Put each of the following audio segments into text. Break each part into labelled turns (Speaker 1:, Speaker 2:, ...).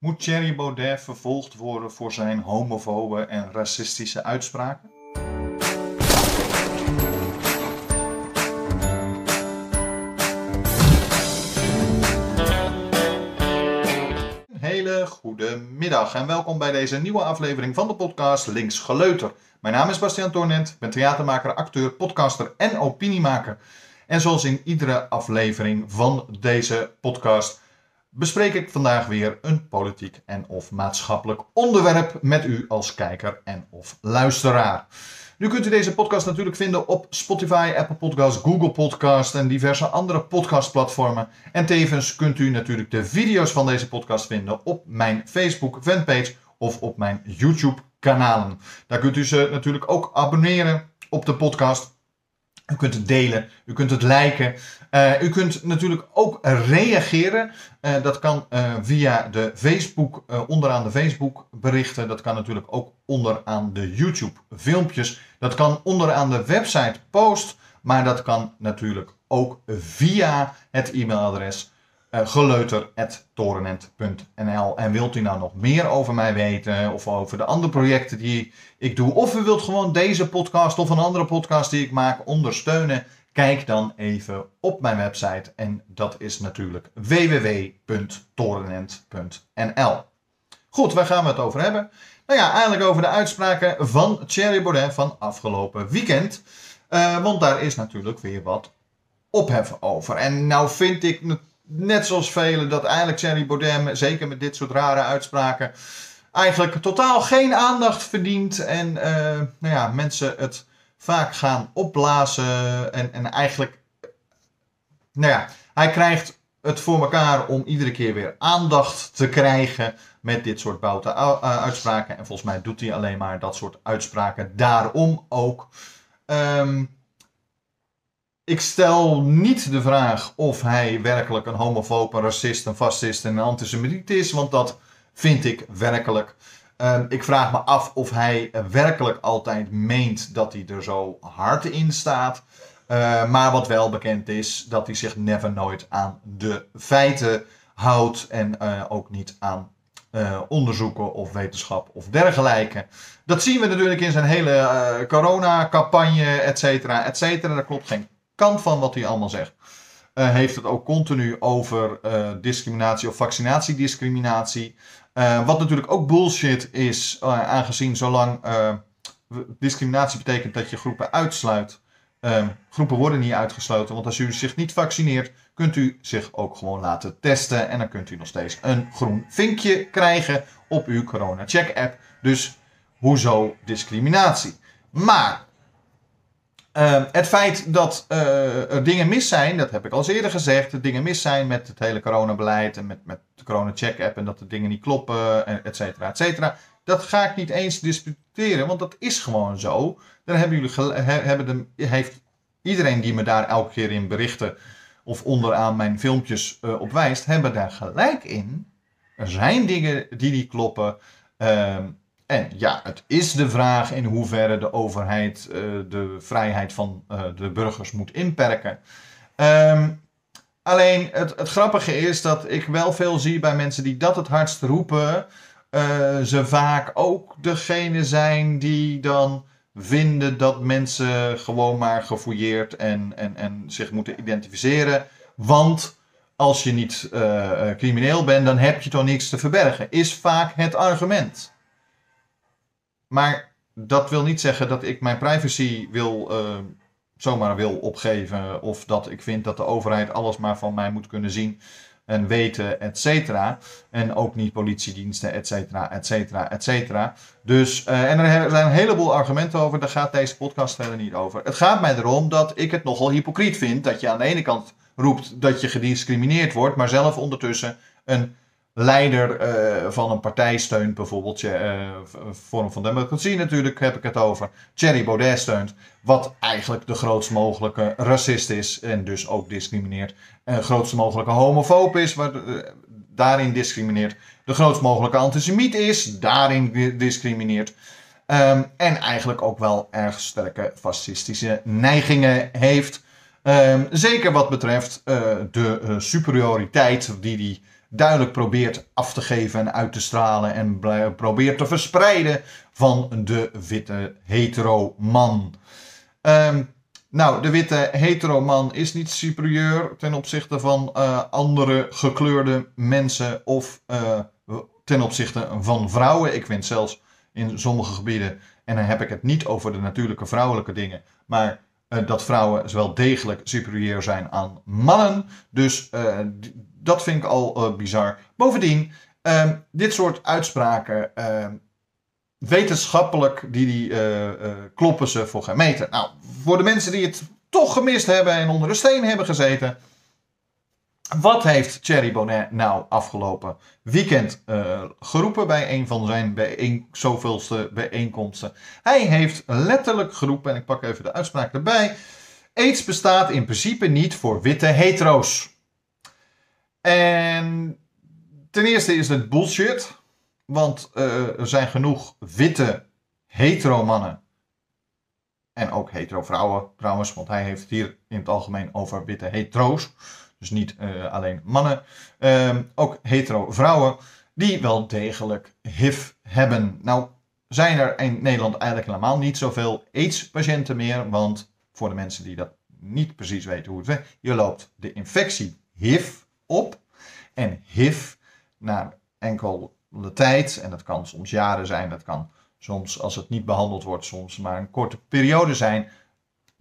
Speaker 1: Moet Thierry Baudet vervolgd worden voor zijn homofobe en racistische uitspraken? Hele goede middag en welkom bij deze nieuwe aflevering van de podcast Links Geleuter. Mijn naam is Bastiaan Tornent, ik ben theatermaker, acteur, podcaster en opiniemaker. En zoals in iedere aflevering van deze podcast bespreek ik vandaag weer een politiek en of maatschappelijk onderwerp met u als kijker en of luisteraar. Nu kunt u deze podcast natuurlijk vinden op Spotify, Apple Podcasts, Google Podcasts en diverse andere podcastplatformen. En tevens kunt u natuurlijk de video's van deze podcast vinden op mijn Facebook fanpage of op mijn YouTube kanalen. Daar kunt u ze natuurlijk ook abonneren op de podcast. U kunt het delen, u kunt het liken. Uh, u kunt natuurlijk ook reageren. Uh, dat kan uh, via de Facebook, onderaan de Facebook berichten. Dat kan natuurlijk ook onderaan de YouTube filmpjes. Dat kan onderaan de website post. Maar dat kan natuurlijk ook via het e-mailadres uh, geleuter.torenent.nl. En wilt u nou nog meer over mij weten of over de andere projecten die ik doe, of u wilt gewoon deze podcast of een andere podcast die ik maak ondersteunen, kijk dan even op mijn website en dat is natuurlijk www.torenent.nl. Goed, waar gaan we het over hebben? Nou ja, eigenlijk over de uitspraken van Thierry Baudet van afgelopen weekend. Uh, want daar is natuurlijk weer wat ophef over. En nou vind ik net zoals velen, dat eigenlijk Thierry Baudet, zeker met dit soort rare uitspraken, eigenlijk totaal geen aandacht verdient. En uh, nou ja, mensen het vaak gaan opblazen. En, en eigenlijk, nou ja, hij krijgt het voor elkaar om iedere keer weer aandacht te krijgen met dit soort boute uitspraken. En volgens mij doet hij alleen maar dat soort uitspraken daarom ook. Um, ik stel niet de vraag of hij werkelijk een homofoob, een racist, een fascist en een antisemiet is, want dat vind ik werkelijk. Uh, ik vraag me af of hij werkelijk altijd meent dat hij er zo hard in staat. Uh, maar wat wel bekend is, dat hij zich never nooit aan de feiten houdt en uh, ook niet aan uh, onderzoeken of wetenschap of dergelijke. Dat zien we natuurlijk in zijn hele corona-campagne, et cetera, et cetera. Daar klopt geen kant van wat hij allemaal zegt. Heeft het ook continu over discriminatie of vaccinatiediscriminatie. Uh, wat natuurlijk ook bullshit is, aangezien zolang discriminatie betekent dat je groepen uitsluit. groepen worden niet uitgesloten, want als u zich niet vaccineert, kunt u zich ook gewoon laten testen. En dan kunt u nog steeds een groen vinkje krijgen op uw Corona Check app. Dus hoezo discriminatie? Maar uh, het feit dat uh, er dingen mis zijn, dat heb ik al eerder gezegd, dat dingen mis zijn met het hele coronabeleid en met, met de corona-check-app en dat de dingen niet kloppen, et cetera, et cetera. Dat ga ik niet eens disputeren, want dat is gewoon zo. Dan hebben jullie hebben de, heeft iedereen die me daar elke keer in berichten of onderaan mijn filmpjes uh, op wijst, hebben daar gelijk in. Er zijn dingen die niet kloppen. Ehm, en ja, het is de vraag in hoeverre de overheid uh, de vrijheid van uh, de burgers moet inperken. Um, alleen het, het, grappige is dat ik wel veel zie bij mensen die dat het hardst roepen, uh, ze vaak ook degene zijn die dan vinden dat mensen gewoon maar gefouilleerd en, en, en zich moeten identificeren. Want als je niet crimineel bent, dan heb je toch niks te verbergen, is vaak het argument. Maar dat wil niet zeggen dat ik mijn privacy wil, uh, zomaar wil opgeven. Of dat ik vind dat de overheid alles maar van mij moet kunnen zien en weten, et cetera. En ook niet politiediensten, et cetera, et cetera, et cetera. Dus, uh, en er zijn een heleboel argumenten over, daar gaat deze podcast verder niet over. Het gaat mij erom dat ik het nogal hypocriet vind dat je aan de ene kant roept dat je gediscrimineerd wordt, maar zelf ondertussen een leider uh, van een partij steunt, bijvoorbeeld uh, Forum van Democratie natuurlijk, heb ik het over. Thierry Baudet steunt, wat eigenlijk de grootst mogelijke racist is en dus ook discrimineert. En grootst mogelijke homofoob is, waar, daarin discrimineert. De grootst mogelijke antisemiet is, daarin discrimineert. Um, en eigenlijk ook wel erg sterke fascistische neigingen heeft. Um, zeker wat betreft de superioriteit die hij duidelijk probeert af te geven en uit te stralen en probeert te verspreiden van de witte hetero man. Ehm, nou, de witte hetero man is niet superieur ten opzichte van uh, andere gekleurde mensen of uh, ten opzichte van vrouwen. Ik vind zelfs in sommige gebieden, en dan heb ik het niet over de natuurlijke vrouwelijke dingen, maar dat vrouwen wel degelijk superieur zijn aan mannen. Dus dat vind ik al bizar. Bovendien, ehm, dit soort uitspraken ehm, wetenschappelijk die, die, kloppen ze voor geen meter. Nou, voor de mensen die het toch gemist hebben en onder de steen hebben gezeten. Wat heeft Thierry Bonnet nou afgelopen weekend uh, geroepen bij een van zijn bijeen, zoveelste bijeenkomsten? Hij heeft letterlijk geroepen, en ik pak even de uitspraak erbij. AIDS bestaat in principe niet voor witte hetero's. En ten eerste is het bullshit. Want uh, er zijn genoeg witte hetero mannen. En ook hetero vrouwen trouwens. Want hij heeft het hier in het algemeen over witte hetero's. Dus niet uh, alleen mannen. Uh, ook hetero vrouwen. Die wel degelijk HIV hebben. Nou zijn er in Nederland eigenlijk helemaal niet zoveel AIDS-patiënten meer. Want voor de mensen die dat niet precies weten hoe het werkt. Je loopt de infectie HIV op. En HIV, na enkel de tijd, en dat kan soms jaren zijn, dat kan soms als het niet behandeld wordt, soms maar een korte periode zijn,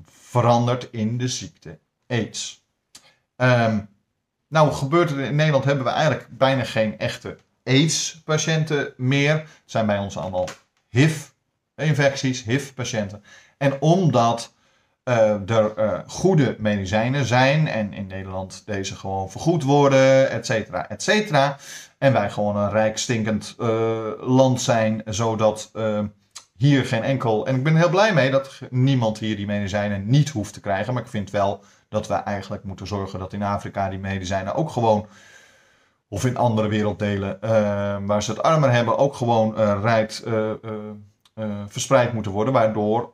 Speaker 1: verandert in de ziekte AIDS. Um, nou gebeurt er in Nederland hebben we eigenlijk bijna geen echte AIDS-patiënten meer. Het zijn bij ons allemaal HIV-infecties, HIV-patiënten. En omdat uh, er uh, goede medicijnen zijn en in Nederland deze gewoon vergoed worden, et cetera, et cetera, en wij gewoon een rijk stinkend uh, land zijn, zodat uh, hier geen enkel. En ik ben heel blij mee dat niemand hier die medicijnen niet hoeft te krijgen. Maar ik vind wel dat we eigenlijk moeten zorgen dat in Afrika die medicijnen ook gewoon. Of in andere werelddelen uh, waar ze het armer hebben, ook gewoon rijk verspreid moeten worden. Waardoor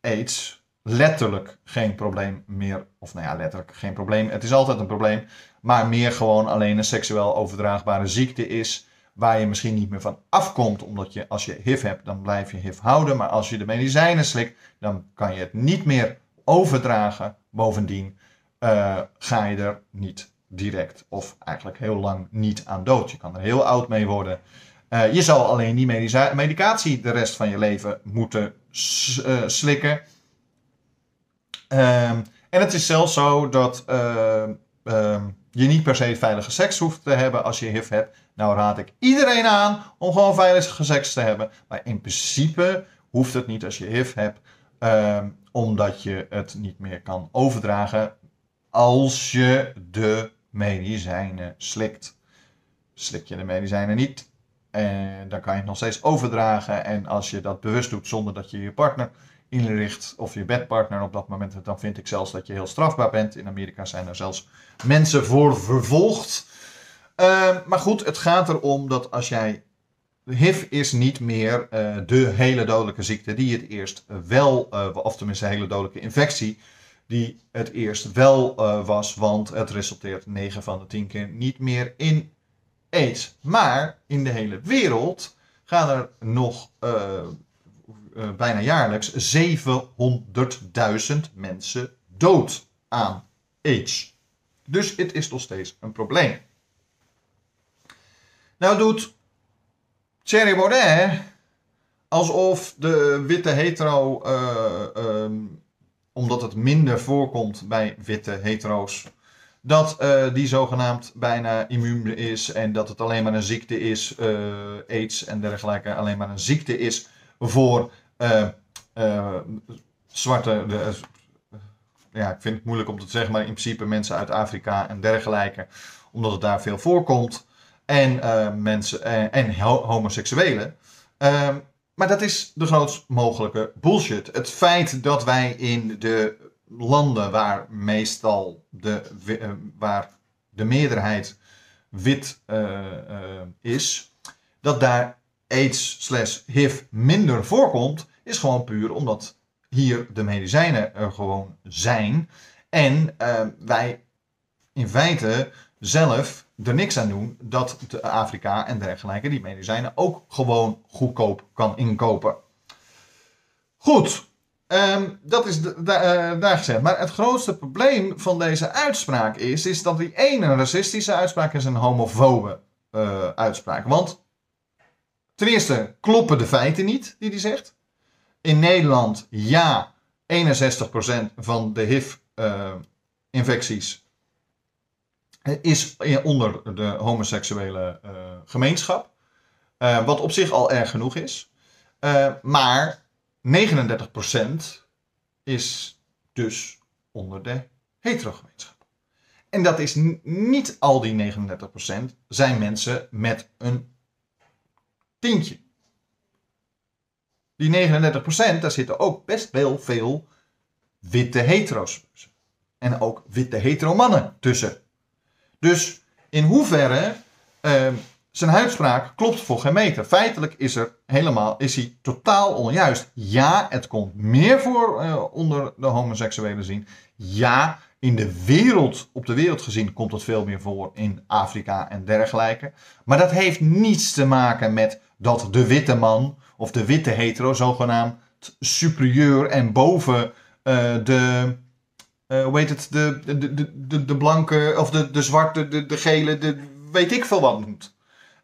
Speaker 1: AIDS letterlijk geen probleem meer. Of nou ja, letterlijk geen probleem. Het is altijd een probleem maar meer gewoon alleen een seksueel overdraagbare ziekte is. Waar je misschien niet meer van afkomt, omdat je als je HIV hebt, dan blijf je HIV houden. Maar als je de medicijnen slikt, dan kan je het niet meer overdragen. Bovendien uh, ga je er niet direct of eigenlijk heel lang niet aan dood. Je kan er heel oud mee worden. Uh, je zal alleen die medicatie de rest van je leven moeten uh, slikken. Ehm, en het is zelfs zo dat ehm, je niet per se veilige seks hoeft te hebben als je HIV hebt. Nou raad ik iedereen aan om gewoon veilige seks te hebben. Maar in principe hoeft het niet als je HIV hebt, um, omdat je het niet meer kan overdragen als je de medicijnen slikt. Slik je de medicijnen niet, en dan kan je het nog steeds overdragen. En als je dat bewust doet zonder dat je je partner inricht of je bedpartner op dat moment, dan vind ik zelfs dat je heel strafbaar bent. In Amerika zijn er zelfs mensen voor vervolgd. Uh, maar goed, het gaat erom dat als jij. HIV is niet meer uh, de hele dodelijke ziekte die het eerst wel, uh, of tenminste hele dodelijke infectie, die het eerst wel was, want het resulteert 9 van de 10 keer niet meer in AIDS. Maar in de hele wereld gaan er nog bijna jaarlijks 700.000 mensen dood aan AIDS. Dus het is nog steeds een probleem. Nou doet Thierry Baudet alsof de witte hetero, uh, um, omdat het minder voorkomt bij witte hetero's, dat uh, die zogenaamd bijna immuun is en dat het alleen maar een ziekte is, AIDS en dergelijke, alleen maar een ziekte is voor zwarte. De, ja, ik vind het moeilijk om te zeggen, maar in principe mensen uit Afrika en dergelijke, omdat het daar veel voorkomt. En uh, mensen en, en homoseksuelen. Ehm, maar dat is de grootst mogelijke bullshit. Het feit dat wij in de landen waar meestal de, waar de meerderheid wit is, dat daar AIDS slash HIV minder voorkomt, is gewoon puur omdat hier de medicijnen er gewoon zijn. En uh, wij in feite zelf er niks aan doen dat de Afrika en dergelijke die medicijnen ook gewoon goedkoop kan inkopen. Goed, ehm, dat is eh, daar gezegd. Maar het grootste probleem van deze uitspraak is, is dat die ene racistische uitspraak is een homofobe uh, uitspraak. Want ten eerste kloppen de feiten niet die hij zegt. In Nederland, ja, 61% van de HIV-infecties eh, is onder de homoseksuele gemeenschap. wat op zich al erg genoeg is. maar 39% is dus onder de heterogemeenschap. En dat is niet al die 39% zijn mensen met een tientje. Die 39% daar zitten ook best wel veel witte hetero's En ook witte hetero-mannen tussen. Dus in hoeverre uh, zijn uitspraak klopt voor geen meter. Feitelijk is, er helemaal, is hij totaal onjuist. Ja, het komt meer voor uh, onder de homoseksuelen zien. Ja, in de wereld, op de wereld gezien, komt het veel meer voor in Afrika en dergelijke. Maar dat heeft niets te maken met dat de witte man of de witte hetero zogenaamd superieur en boven uh, de, hoe heet het, de, de, de, de, blanke of de, de zwarte, de, de gele, de weet ik veel wat.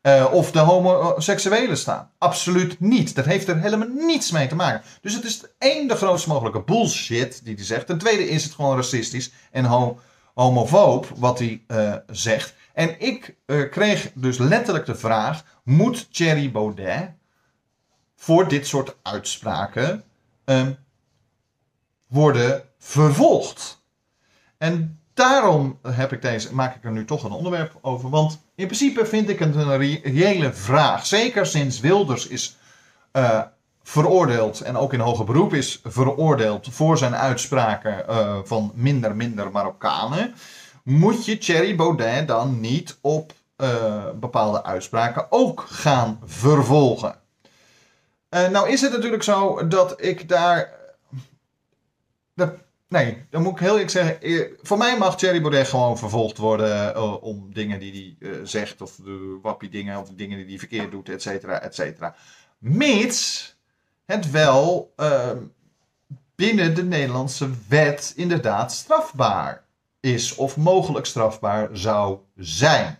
Speaker 1: Uh, of de homoseksuelen staan. Absoluut niet. Dat heeft er helemaal niets mee te maken. Dus het is één, de grootste mogelijke bullshit die hij zegt. Ten tweede is het gewoon racistisch en ho homofoob wat hij uh, zegt. En ik kreeg dus letterlijk de vraag: moet Thierry Baudet voor dit soort uitspraken um, worden vervolgd? En daarom heb ik deze, maak ik er nu toch een onderwerp over. Want in principe vind ik het een reële vraag. Zeker sinds Wilders is uh, veroordeeld en ook in hoger beroep is veroordeeld voor zijn uitspraken uh, van minder, minder Marokkanen. Moet je Thierry Baudet dan niet op uh, bepaalde uitspraken ook gaan vervolgen? nou is het natuurlijk zo dat ik daar. Dat Nee, dan moet ik heel eerlijk zeggen. Eh, voor mij mag Thierry Baudet gewoon vervolgd worden uh, om dingen die hij uh, zegt. Of de wappie dingen, of dingen die hij verkeerd doet, et cetera, et cetera. Mits het wel uh, binnen de Nederlandse wet inderdaad strafbaar is. Of mogelijk strafbaar zou zijn.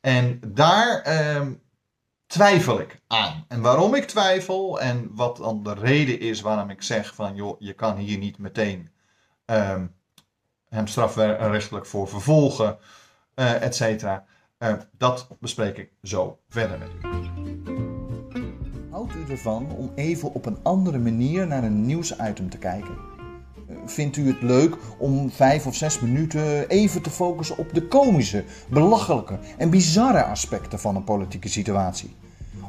Speaker 1: En daar ehm, twijfel ik aan. En waarom ik twijfel en wat dan de reden is waarom ik zeg van joh, je kan hier niet meteen uh, hem strafrechtelijk voor vervolgen, uh, et cetera. Uh, dat bespreek ik zo verder met u.
Speaker 2: Houdt u ervan om even op een andere manier naar een nieuwsitem te kijken? Eh, vindt u het leuk om vijf of zes minuten even te focussen op de komische, belachelijke en bizarre aspecten van een politieke situatie?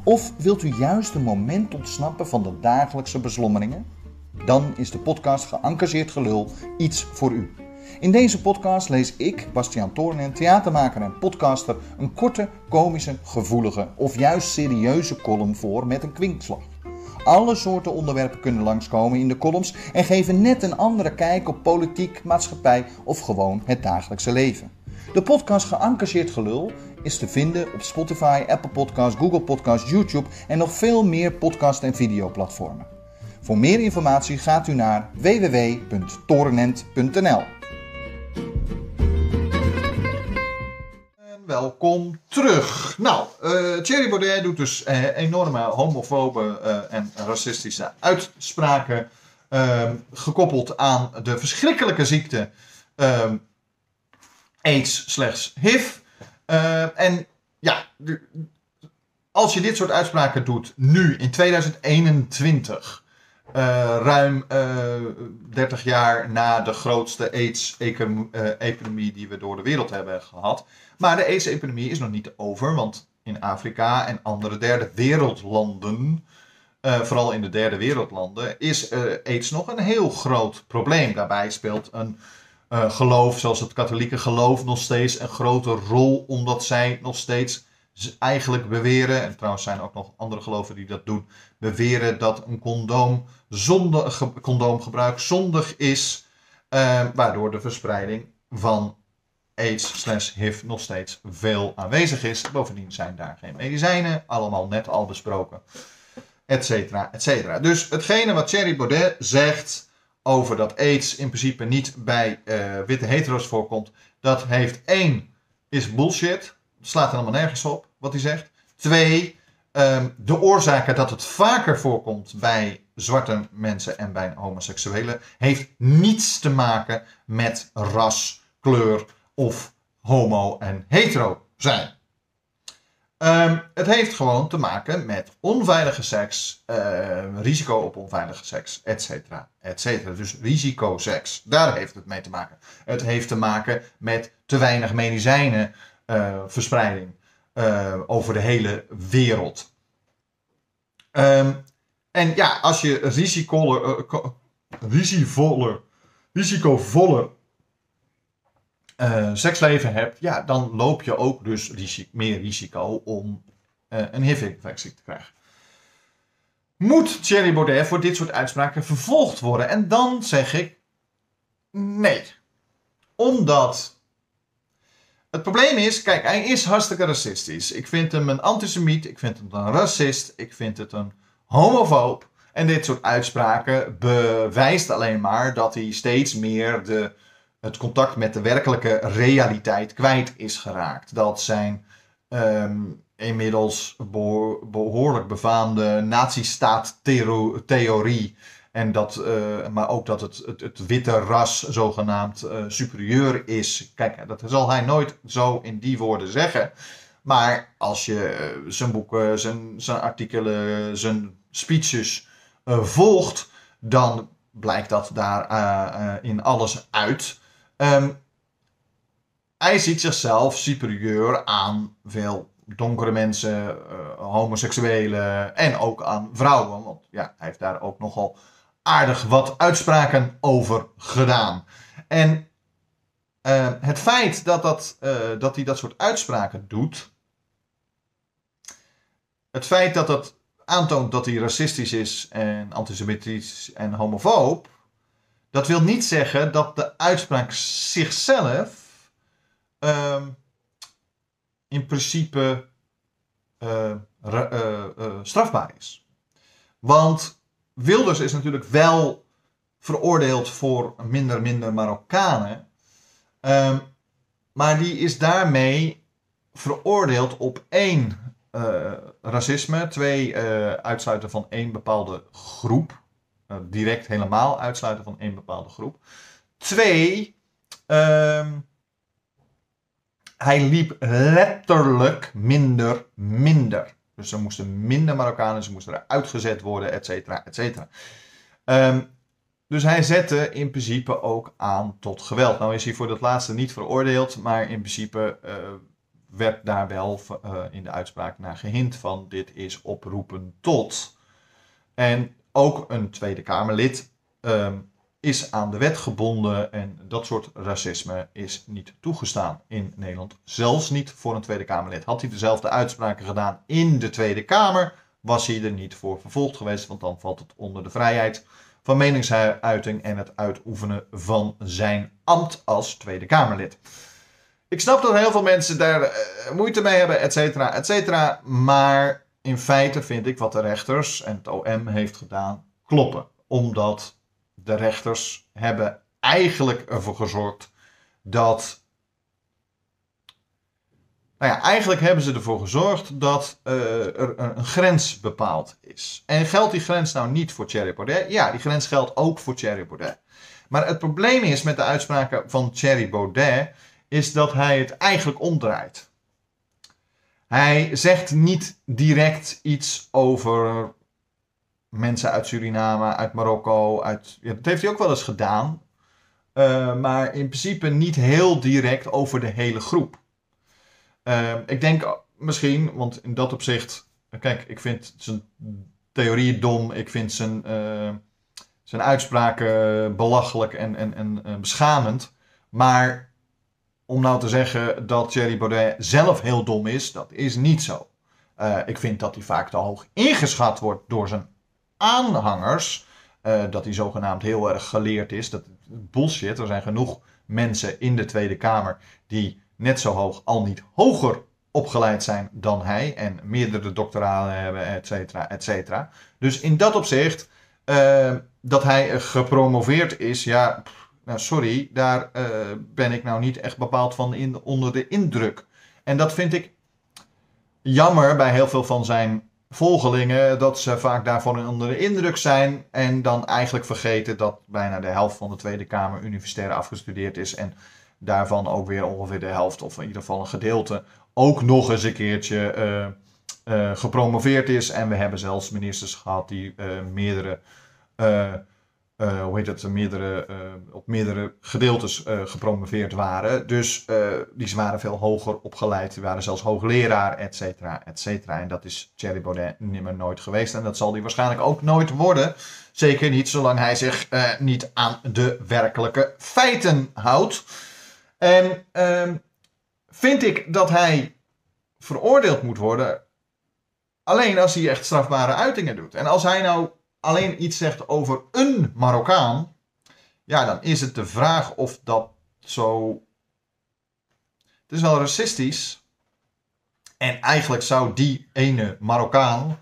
Speaker 2: Of wilt u juist een moment ontsnappen van de dagelijkse beslommeringen? Dan is de podcast Geëngageerd Gelul iets voor u. In deze podcast lees ik, Bastiaan Toornen, theatermaker en podcaster, een korte, komische, gevoelige of juist serieuze column voor met een kwinkslag. Alle soorten onderwerpen kunnen langskomen in de columns en geven net een andere kijk op politiek, maatschappij of gewoon het dagelijkse leven. De podcast Geëngageerd Gelul is te vinden op Spotify, Apple Podcasts, Google Podcasts, YouTube en nog veel meer podcast- en videoplatformen. Voor meer informatie gaat u naar www.torenent.nl.
Speaker 1: Welkom terug. Nou, uh, Thierry Baudet doet dus uh, enorme homofobe uh, en racistische uitspraken. Ehm, gekoppeld aan de verschrikkelijke ziekte ehm, AIDS slechts HIV. en ja, als je dit soort uitspraken doet nu in 2021 uh, ruim uh, eh, 30 jaar na de grootste AIDS-epidemie die we door de wereld hebben gehad. Maar de AIDS-epidemie is nog niet over, want in Afrika en andere derde wereldlanden, vooral in de derde wereldlanden, is AIDS nog een heel groot probleem. Daarbij speelt een geloof, zoals het katholieke geloof, nog steeds een grote rol, omdat zij nog steeds eigenlijk beweren, en trouwens zijn er ook nog andere geloven die dat doen, beweren dat een condoom zonder, condoomgebruik zondig is, eh, waardoor de verspreiding van AIDS slash HIV nog steeds veel aanwezig is. Bovendien zijn daar geen medicijnen, allemaal net al besproken, et cetera, et cetera. Dus hetgene wat Thierry Baudet zegt over dat AIDS in principe niet bij uh, witte hetero's voorkomt, dat heeft één, is bullshit. Slaat helemaal nergens op wat hij zegt. Twee, um, de oorzaken dat het vaker voorkomt bij zwarte mensen en bij homoseksuelen heeft niets te maken met ras, kleur of homo en hetero zijn. Um, het heeft gewoon te maken met onveilige seks, uh, risico op onveilige seks, et cetera, et cetera. Dus risicoseks, daar heeft het mee te maken. Het heeft te maken met te weinig medicijnenverspreiding uh, uh, over de hele wereld. Um, en ja, als je risicovoller, risicovoller, risicovoller uh, seksleven hebt, ja, dan loop je ook dus meer risico om een HIV-infectie te krijgen. Moet Thierry Baudet voor dit soort uitspraken vervolgd worden? En dan zeg ik nee. Omdat het probleem is, kijk, hij is hartstikke racistisch. Ik vind hem een antisemiet, ik vind hem een racist, ik vind het een homofoob. En dit soort uitspraken bewijst alleen maar dat hij steeds meer de het contact met de werkelijke realiteit kwijt is geraakt. Dat zijn um, inmiddels behoorlijk befaamde nazistaat-theorie. En dat, uh, maar ook dat het, het, het, witte ras zogenaamd uh, superieur is. Kijk, dat zal hij nooit zo in die woorden zeggen. Maar als je uh, zijn boeken, zijn, zijn artikelen, zijn speeches volgt, dan blijkt dat daar in alles uit. Um, hij ziet zichzelf superieur aan veel donkere mensen, homoseksuelen en ook aan vrouwen. Want ja, hij heeft daar ook nogal aardig wat uitspraken over gedaan. En uh, het feit dat, dat, uh, dat hij dat soort uitspraken doet, het feit dat dat aantoont dat hij racistisch is en antisemitisch en homofoob, dat wil niet zeggen dat de uitspraak zichzelf um, in principe uh, strafbaar is. Want Wilders is natuurlijk wel veroordeeld voor minder minder Marokkanen. Um, maar die is daarmee veroordeeld op één racisme, twee uitsluiten van één bepaalde groep. Uh, direct helemaal uitsluiten van één bepaalde groep. Twee, um, hij liep letterlijk minder, minder. Dus er moesten minder Marokkanen, ze moesten eruit gezet worden, et cetera, et cetera. Um, dus hij zette in principe ook aan tot geweld. Nou is hij voor dat laatste niet veroordeeld, maar in principe uh, werd daar wel uh, in de uitspraak naar gehind van dit is oproepen tot. En ook een Tweede Kamerlid um, is aan de wet gebonden en dat soort racisme is niet toegestaan in Nederland. Zelfs niet voor een Tweede Kamerlid. Had hij dezelfde uitspraken gedaan in de Tweede Kamer, was hij er niet voor vervolgd geweest, want dan valt het onder de vrijheid van meningsuiting en het uitoefenen van zijn ambt als Tweede Kamerlid. Ik snap dat heel veel mensen daar uh, moeite mee hebben, et cetera, et cetera, maar in feite vind ik wat de rechters en het OM heeft gedaan kloppen. Omdat de rechters hebben eigenlijk ervoor gezorgd dat. Nou ja, eigenlijk hebben ze ervoor gezorgd dat uh, er een grens bepaald is. En geldt die grens nou niet voor Thierry Baudet? Ja, die grens geldt ook voor Thierry Baudet. Maar het probleem is met de uitspraken van Thierry Baudet, is dat hij het eigenlijk omdraait. Hij zegt niet direct iets over mensen uit Suriname, uit Marokko. Uit, ja, dat heeft hij ook wel eens gedaan. Uh, maar in principe niet heel direct over de hele groep. Uh, ik denk misschien, want in dat opzicht. Kijk, ik vind zijn theorieën dom. Ik vind zijn, uh, zijn uitspraken belachelijk en, en, en beschamend. Maar om nou te zeggen dat Thierry Baudet zelf heel dom is, dat is niet zo. Ik vind dat hij vaak te hoog ingeschat wordt door zijn aanhangers. eh, dat hij zogenaamd heel erg geleerd is. Dat bullshit. Er zijn genoeg mensen in de Tweede Kamer die net zo hoog, al niet hoger opgeleid zijn dan hij. En meerdere doctoralen hebben, et cetera, et cetera. Dus in dat opzicht, eh, dat hij gepromoveerd is, ja, nou sorry, daar eh, ben ik nou niet echt bepaald van in, onder de indruk. En dat vind ik jammer bij heel veel van zijn volgelingen, dat ze vaak daarvan onder de indruk zijn en dan eigenlijk vergeten dat bijna de helft van de Tweede Kamer universitair afgestudeerd is en daarvan ook weer ongeveer de helft, of in ieder geval een gedeelte, ook nog eens een keertje eh, eh, gepromoveerd is. En we hebben zelfs ministers gehad die uh, meerdere, hoe heet het, meerdere, op meerdere gedeeltes gepromoveerd waren. Dus die waren veel hoger opgeleid, die waren zelfs hoogleraar, et cetera, et cetera. En dat is Thierry Baudet nimmer nooit geweest. En dat zal hij waarschijnlijk ook nooit worden. Zeker niet zolang hij zich niet aan de werkelijke feiten houdt. En ehm, vind ik dat hij veroordeeld moet worden alleen als hij echt strafbare uitingen doet. En als hij nou alleen iets zegt over een Marokkaan, ja, dan is het de vraag of dat zo. Het is wel racistisch. En eigenlijk zou die ene Marokkaan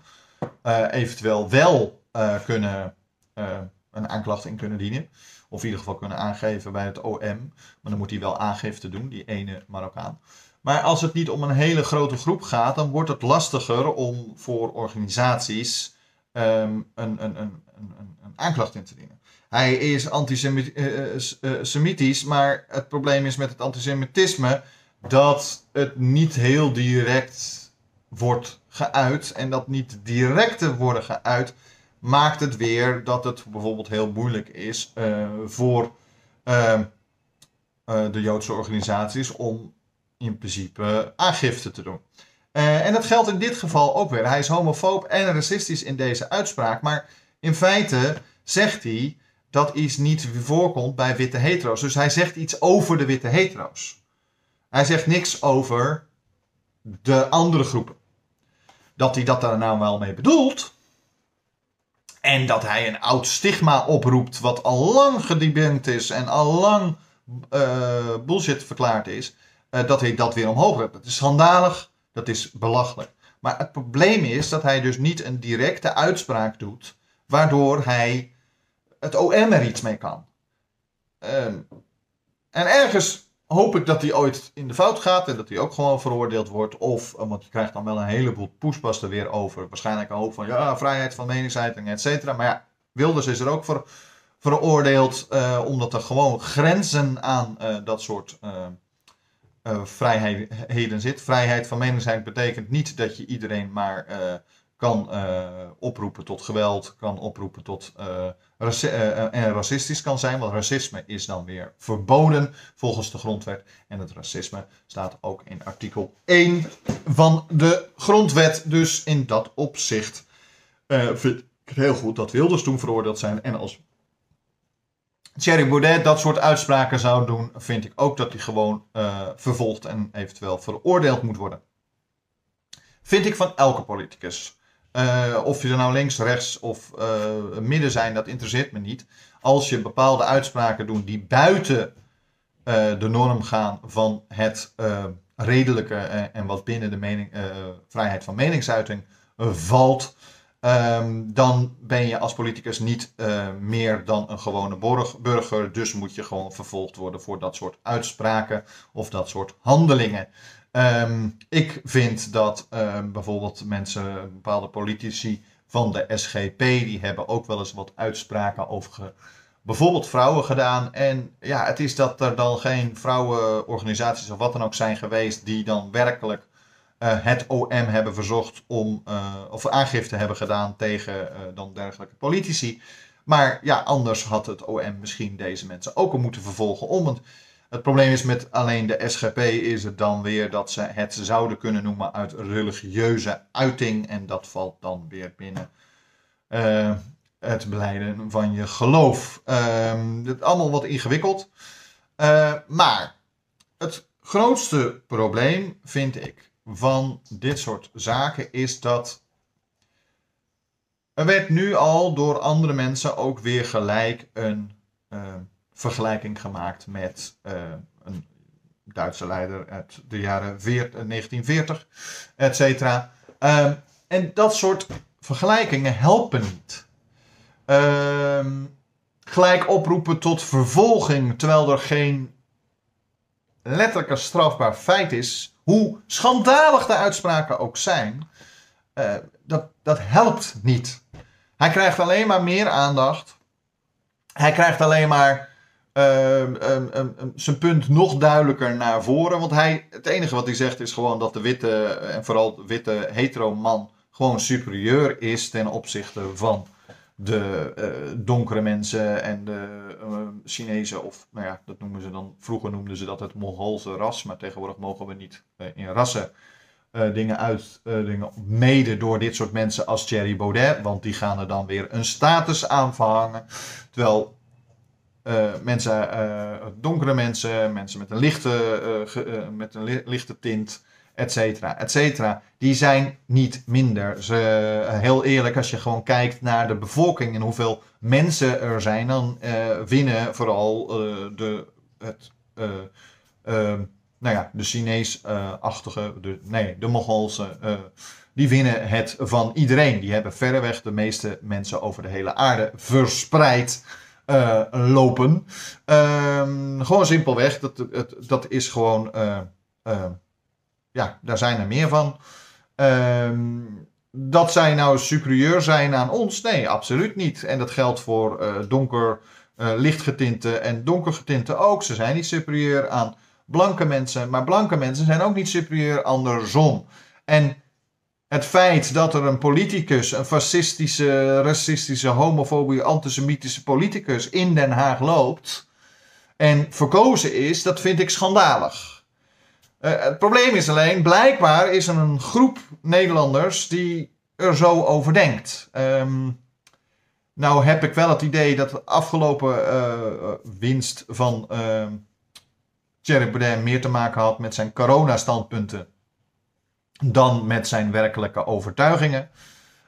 Speaker 1: uh, eventueel wel uh, kunnen, uh, een aanklacht in kunnen dienen. Of in ieder geval kunnen aangeven bij het OM. Maar dan moet hij wel aangifte doen, die ene Marokkaan. Maar als het niet om een hele grote groep gaat, dan wordt het lastiger om voor organisaties um, een, een, een, een, aanklacht in te dienen. Hij is antisemitisch, maar het probleem is met het antisemitisme dat het niet heel direct wordt geuit. En dat niet directe worden geuit maakt het weer dat het bijvoorbeeld heel moeilijk is voor uh, de Joodse organisaties om in principe aangifte te doen. En dat geldt in dit geval ook weer. Hij is homofoob en racistisch in deze uitspraak, maar in feite zegt hij dat iets niet voorkomt bij witte hetero's. Dus hij zegt iets over de witte hetero's. Hij zegt niks over de andere groepen. Dat hij dat daar nou wel mee bedoelt, en dat hij een oud stigma oproept, wat al lang gedebunked is en al lang uh, bullshit verklaard is, uh, dat hij dat weer omhoog hebt. Dat is schandalig, dat is belachelijk. Maar het probleem is dat hij dus niet een directe uitspraak doet, waardoor hij het OM er iets mee kan. Um, en ergens hoop ik dat hij ooit in de fout gaat en dat hij ook gewoon veroordeeld wordt. Of, eh, want je krijgt dan wel een heleboel poespas er weer over. Waarschijnlijk een hoop van, ja, vrijheid van meningsuiting, et cetera. Maar ja, Wilders is er ook voor veroordeeld, uh, omdat er gewoon grenzen aan uh, dat soort uh, vrijheden zit. Vrijheid van meningsuiting betekent niet dat je iedereen maar kan uh, oproepen tot geweld, kan oproepen tot uh, uh, en racistisch kan zijn, want racisme is dan weer verboden volgens de grondwet. En het racisme staat ook in artikel 1 van de grondwet. Dus in dat opzicht vind ik het heel goed dat Wilders toen veroordeeld zijn. En als Thierry Baudet dat soort uitspraken zou doen, vind ik ook dat hij gewoon vervolgd en eventueel veroordeeld moet worden. Vind ik van elke politicus. Uh, of je er nou links, rechts of uh, midden zijn, dat interesseert me niet. Als je bepaalde uitspraken doet die buiten uh, de norm gaan van het redelijke en wat binnen de mening, vrijheid van meningsuiting valt, um, dan ben je als politicus niet meer dan een gewone burger. Dus moet je gewoon vervolgd worden voor dat soort uitspraken of dat soort handelingen. Um, ik vind dat um, bijvoorbeeld mensen, bepaalde politici van de SGP, die hebben ook wel eens wat uitspraken over bijvoorbeeld vrouwen gedaan. En ja, het is dat er dan geen vrouwenorganisaties of wat dan ook zijn geweest die dan werkelijk uh, het OM hebben verzocht om, uh, of aangifte hebben gedaan tegen uh, dan dergelijke politici. Maar ja, anders had het OM misschien deze mensen ook al moeten vervolgen om het probleem is met alleen de SGP is het dan weer dat ze het zouden kunnen noemen uit religieuze uiting. En dat valt dan weer binnen het beleiden van je geloof. Uh, het allemaal wat ingewikkeld. Maar het grootste probleem vind ik van dit soort zaken is dat Er werd nu al door andere mensen ook weer gelijk een uh, vergelijking gemaakt met uh, een Duitse leider uit de jaren 1940, et cetera. Uh, en dat soort vergelijkingen helpen niet. Ehm, gelijk oproepen tot vervolging terwijl er geen letterlijk strafbaar feit is, hoe schandalig de uitspraken ook zijn, uh, dat, dat helpt niet. Hij krijgt alleen maar meer aandacht. Hij krijgt alleen maar uh, um, um, zijn punt nog duidelijker naar voren. Want hij, het enige wat hij zegt is gewoon dat de witte, en vooral de witte hetero man, gewoon superieur is ten opzichte van de uh, donkere mensen en de uh, Chinezen, of nou ja, dat noemen ze dan, vroeger noemden ze dat het Mongoolse ras, maar tegenwoordig mogen we niet uh, in rassen dingen uit, dingen, mede door dit soort mensen als Thierry Baudet, want die gaan er dan weer een status aan verhangen. Terwijl mensen, donkere mensen, mensen met een lichte, met een lichte tint, et cetera, et cetera. Die zijn niet minder. Ze, heel eerlijk, als je gewoon kijkt naar de bevolking en hoeveel mensen er zijn, dan uh, winnen vooral uh, de, het, uh, nou ja, de Chinees-achtige, de, nee, de Mongoolse, die winnen het van iedereen. Die hebben verreweg de meeste mensen over de hele aarde verspreid. lopen. Ehm, gewoon simpelweg, dat, dat, dat is gewoon ja, daar zijn er meer van. Um, dat zij nou superieur zijn aan ons? Nee, absoluut niet. En dat geldt voor uh, donker, uh, lichtgetinte en donkergetinte ook. Ze zijn niet superieur aan blanke mensen, maar blanke mensen zijn ook niet superieur andersom. En het feit dat er een politicus, een fascistische, racistische, homofobie, antisemitische politicus in Den Haag loopt en verkozen is, dat vind ik schandalig. Uh, het probleem is alleen, blijkbaar is er een groep Nederlanders die er zo over denkt. Um, nou heb ik wel het idee dat de afgelopen uh, winst van uh, Thierry Baudet meer te maken had met zijn coronastandpunten dan met zijn werkelijke overtuigingen.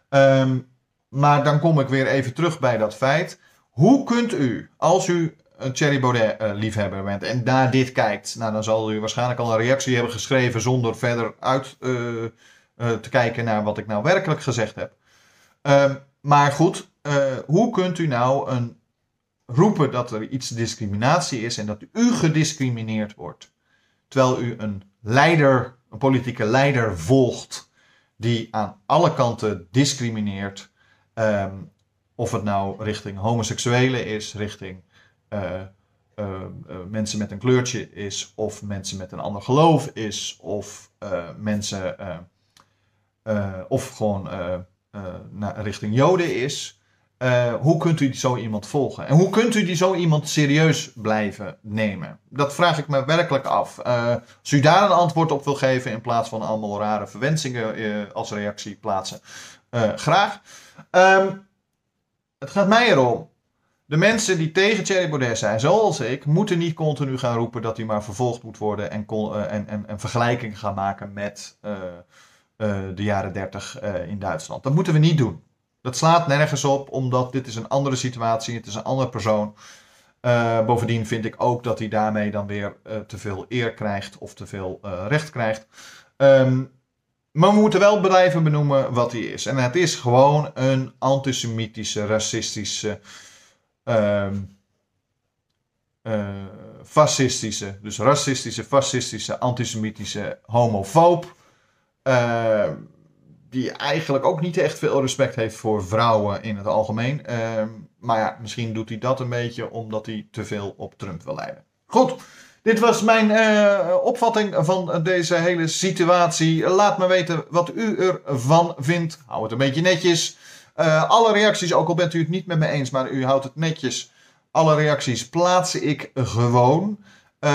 Speaker 1: Um, maar dan kom ik weer even terug bij dat feit. Hoe kunt u, als u een Thierry Baudet uh, liefhebber bent en naar dit kijkt, nou, dan zal u waarschijnlijk al een reactie hebben geschreven zonder verder uit uh, uh, te kijken naar wat ik nou werkelijk gezegd heb. Ehm, maar goed, hoe kunt u nou een, roepen dat er iets discriminatie is en dat u gediscrimineerd wordt, terwijl u een leider, een politieke leider volgt die aan alle kanten discrimineert, um, of het nou richting homoseksuelen is, richting uh, uh, mensen met een kleurtje is, of mensen met een ander geloof is, of mensen, of gewoon naar, richting Joden is. hoe kunt u zo iemand volgen? En hoe kunt u die zo iemand serieus blijven nemen? Dat vraag ik me werkelijk af. als u daar een antwoord op wil geven in plaats van allemaal rare verwensingen als reactie plaatsen, graag. Um, het gaat mij erom de mensen die tegen Thierry Baudet zijn, zoals ik, moeten niet continu gaan roepen dat hij maar vervolgd moet worden en, uh, en, en, en vergelijkingen gaan maken met uh, uh, de jaren 30 in Duitsland. Dat moeten we niet doen. Dat slaat nergens op, omdat dit is een andere situatie, het is een andere persoon. bovendien vind ik ook dat hij daarmee dan weer te veel eer krijgt of te veel recht krijgt. Um, maar we moeten wel blijven benoemen wat hij is. En het is gewoon een antisemitische, racistische fascistische, dus racistische, fascistische, antisemitische homofoob. Uh, die eigenlijk ook niet echt veel respect heeft voor vrouwen in het algemeen. Uh, maar ja, misschien doet hij dat een beetje omdat hij te veel op Trump wil leiden. Goed, dit was mijn uh, opvatting van deze hele situatie. Laat me weten wat u ervan vindt. Hou het een beetje netjes. Uh, alle reacties, ook al bent u het niet met me eens, maar u houdt het netjes. Alle reacties plaats ik gewoon. Uh,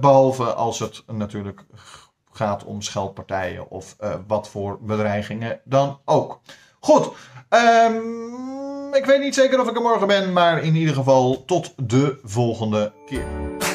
Speaker 1: behalve als het natuurlijk gaat om scheldpartijen of uh, wat voor bedreigingen dan ook. Goed, um, ik weet niet zeker of ik er morgen ben, maar in ieder geval tot de volgende keer.